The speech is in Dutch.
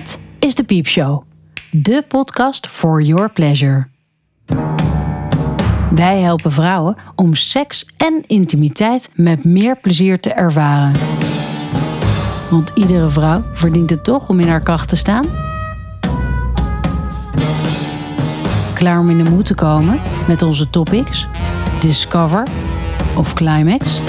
Dit is de Piepshow, de podcast for your pleasure. Wij helpen vrouwen om seks en intimiteit met meer plezier te ervaren. Want iedere vrouw verdient het toch om in haar kracht te staan? Klaar om in de moed te komen met onze topics? Discover of Climax?